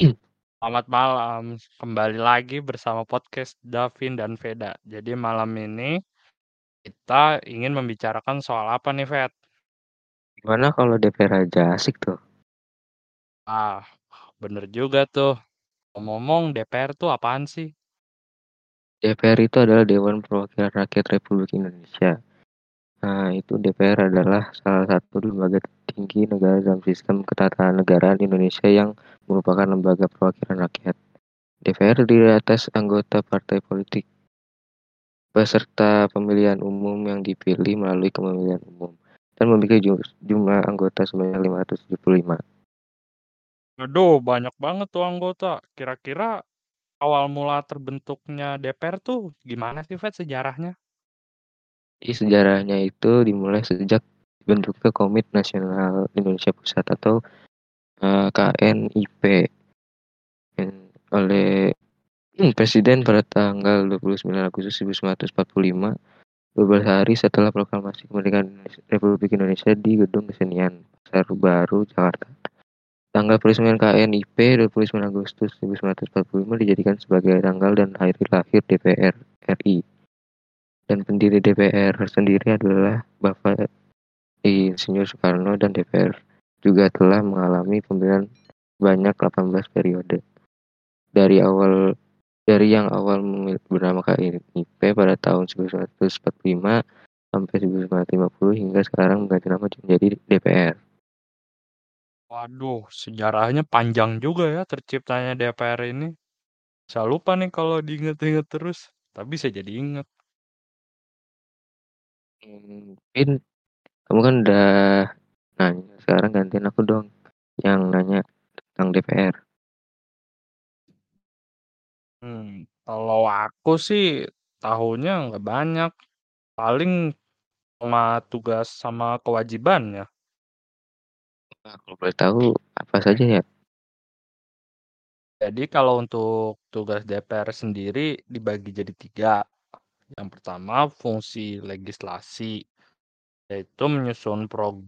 Selamat malam, kembali lagi bersama podcast Davin dan Veda. Jadi malam ini kita ingin membicarakan soal apa nih, Ved? Gimana kalau DPR aja asik tuh? Ah, bener juga tuh. Ngomong-ngomong, DPR tuh apaan sih? DPR itu adalah Dewan Perwakilan Rakyat Republik Indonesia. Nah, itu DPR adalah salah satu lembaga tinggi negara dalam sistem ketatanegaraan Indonesia yang merupakan lembaga perwakilan rakyat. DPR terdiri atas anggota partai politik peserta pemilihan umum yang dipilih melalui pemilihan umum dan memiliki jumlah anggota sebanyak 575. Aduh, banyak banget tuh anggota. Kira-kira awal mula terbentuknya DPR tuh gimana sih, Ved, sejarahnya? Jadi sejarahnya itu dimulai sejak bentuknya Komit Nasional Indonesia Pusat atau KNIP oleh hmm, Presiden pada tanggal 29 Agustus 1945 beberapa hari setelah proklamasi kemerdekaan Republik Indonesia di Gedung Kesenian Pasar Baru, Jakarta. Tanggal peresmian KNIP 29 Agustus 1945 dijadikan sebagai tanggal dan hari lahir DPR RI. Dan pendiri DPR sendiri adalah Bapak Insinyur Soekarno dan DPR juga telah mengalami pemilihan banyak 18 periode. Dari awal dari yang awal bernama KNIP pada tahun 1945 sampai 1950 hingga sekarang mengganti nama menjadi DPR. Waduh, sejarahnya panjang juga ya terciptanya DPR ini. Saya lupa nih kalau diinget-inget terus, tapi saya jadi inget. Mungkin kamu kan udah nanya, sekarang gantiin aku dong yang nanya tentang DPR. Hmm, kalau aku sih tahunya nggak banyak, paling sama tugas sama kewajibannya. Nah, kalau boleh tahu apa saja ya? Jadi kalau untuk tugas DPR sendiri dibagi jadi tiga. Yang pertama fungsi legislasi, yaitu menyusun prog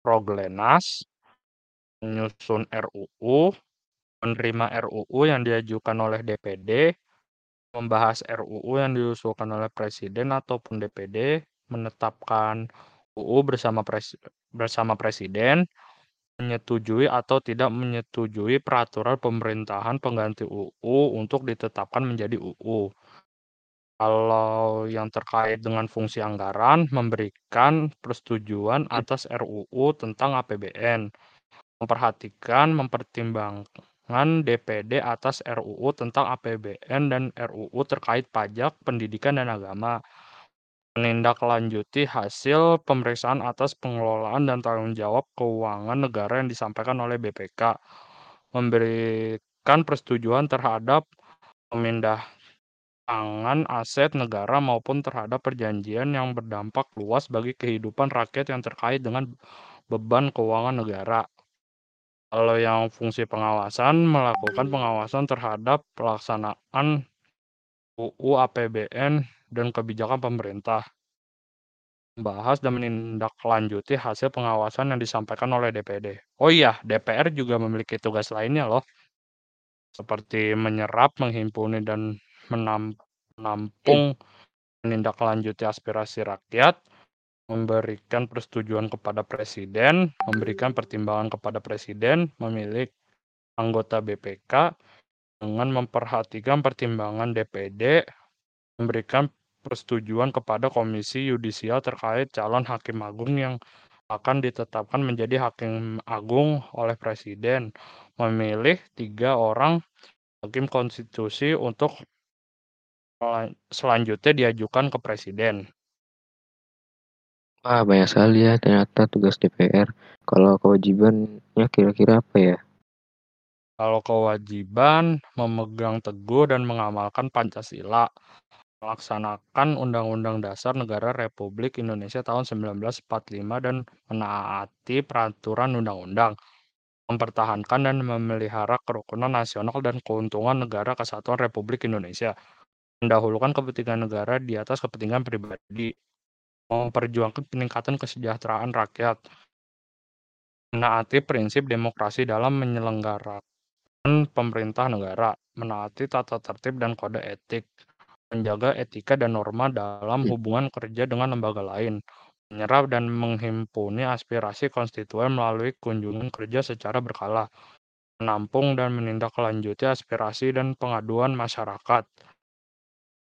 proglenas, menyusun RUU, menerima RUU yang diajukan oleh DPD, membahas RUU yang diusulkan oleh Presiden ataupun DPD, menetapkan UU bersama pres bersama Presiden, menyetujui atau tidak menyetujui peraturan pemerintahan pengganti UU untuk ditetapkan menjadi UU. Kalau yang terkait dengan fungsi anggaran, memberikan persetujuan atas RUU tentang APBN, memperhatikan, mempertimbangkan DPD atas RUU tentang APBN dan RUU terkait pajak, pendidikan, dan agama, menindaklanjuti hasil pemeriksaan atas pengelolaan dan tanggung jawab keuangan negara yang disampaikan oleh BPK, memberikan persetujuan terhadap pemindah tangan aset negara maupun terhadap perjanjian yang berdampak luas bagi kehidupan rakyat yang terkait dengan beban keuangan negara. Kalau yang fungsi pengawasan, melakukan pengawasan terhadap pelaksanaan UU APBN dan kebijakan pemerintah. Membahas dan menindaklanjuti hasil pengawasan yang disampaikan oleh DPD. Oh iya, DPR juga memiliki tugas lainnya loh. Seperti menyerap, menghimpuni, dan menampung menindaklanjuti aspirasi rakyat, memberikan persetujuan kepada presiden, memberikan pertimbangan kepada presiden, memilih anggota BPK dengan memperhatikan pertimbangan DPD, memberikan persetujuan kepada Komisi Yudisial terkait calon hakim agung yang akan ditetapkan menjadi hakim agung oleh Presiden, memilih tiga orang hakim konstitusi untuk selanjutnya diajukan ke Presiden. Wah, banyak sekali ya ternyata tugas DPR. Kalau kewajibannya kira-kira apa ya? Kalau kewajiban memegang teguh dan mengamalkan Pancasila, melaksanakan Undang-Undang Dasar Negara Republik Indonesia tahun 1945 dan menaati peraturan undang-undang, mempertahankan dan memelihara kerukunan nasional dan keuntungan negara kesatuan Republik Indonesia, mendahulukan kepentingan negara di atas kepentingan pribadi, memperjuangkan peningkatan kesejahteraan rakyat, menaati prinsip demokrasi dalam menyelenggarakan pemerintah negara, menaati tata tertib dan kode etik, menjaga etika dan norma dalam hubungan kerja dengan lembaga lain, menyerap dan menghimpuni aspirasi konstituen melalui kunjungan kerja secara berkala, menampung dan menindaklanjuti aspirasi dan pengaduan masyarakat,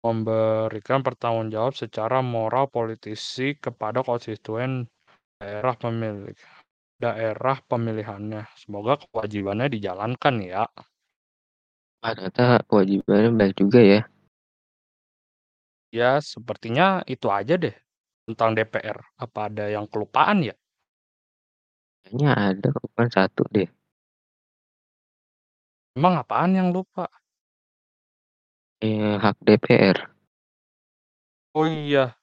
memberikan pertanggungjawab secara moral politisi kepada konstituen daerah pemilik daerah pemilihannya. Semoga kewajibannya dijalankan ya. Wah, ternyata kewajibannya baik juga ya. Ya, sepertinya itu aja deh tentang DPR. Apa ada yang kelupaan ya? Kayaknya ada bukan satu deh. Emang apaan yang lupa? Eh, hak DPR. Oh iya.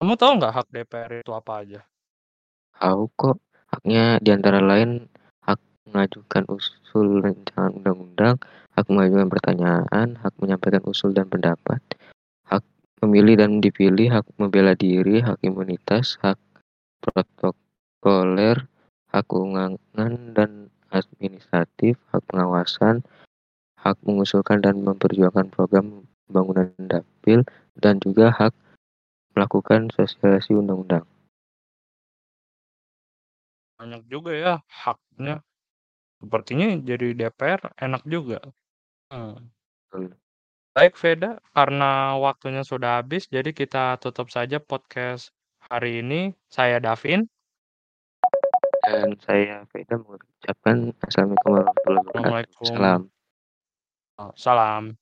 Kamu tahu nggak hak DPR itu apa aja? Tahu kok. Haknya di antara lain hak mengajukan usul rancangan undang-undang, hak mengajukan pertanyaan, hak menyampaikan usul dan pendapat, hak memilih dan dipilih, hak membela diri, hak imunitas, hak protokoler, hak keuangan dan administratif, hak pengawasan, hak mengusulkan dan memperjuangkan program pembangunan dapil, dan juga hak melakukan sosialisasi undang-undang. Banyak juga ya haknya. Sepertinya jadi DPR enak juga. Hmm. Baik Veda, karena waktunya sudah habis, jadi kita tutup saja podcast hari ini. Saya Davin. Dan saya Veda mengucapkan Assalamualaikum warahmatullahi wabarakatuh. Salam. Salam.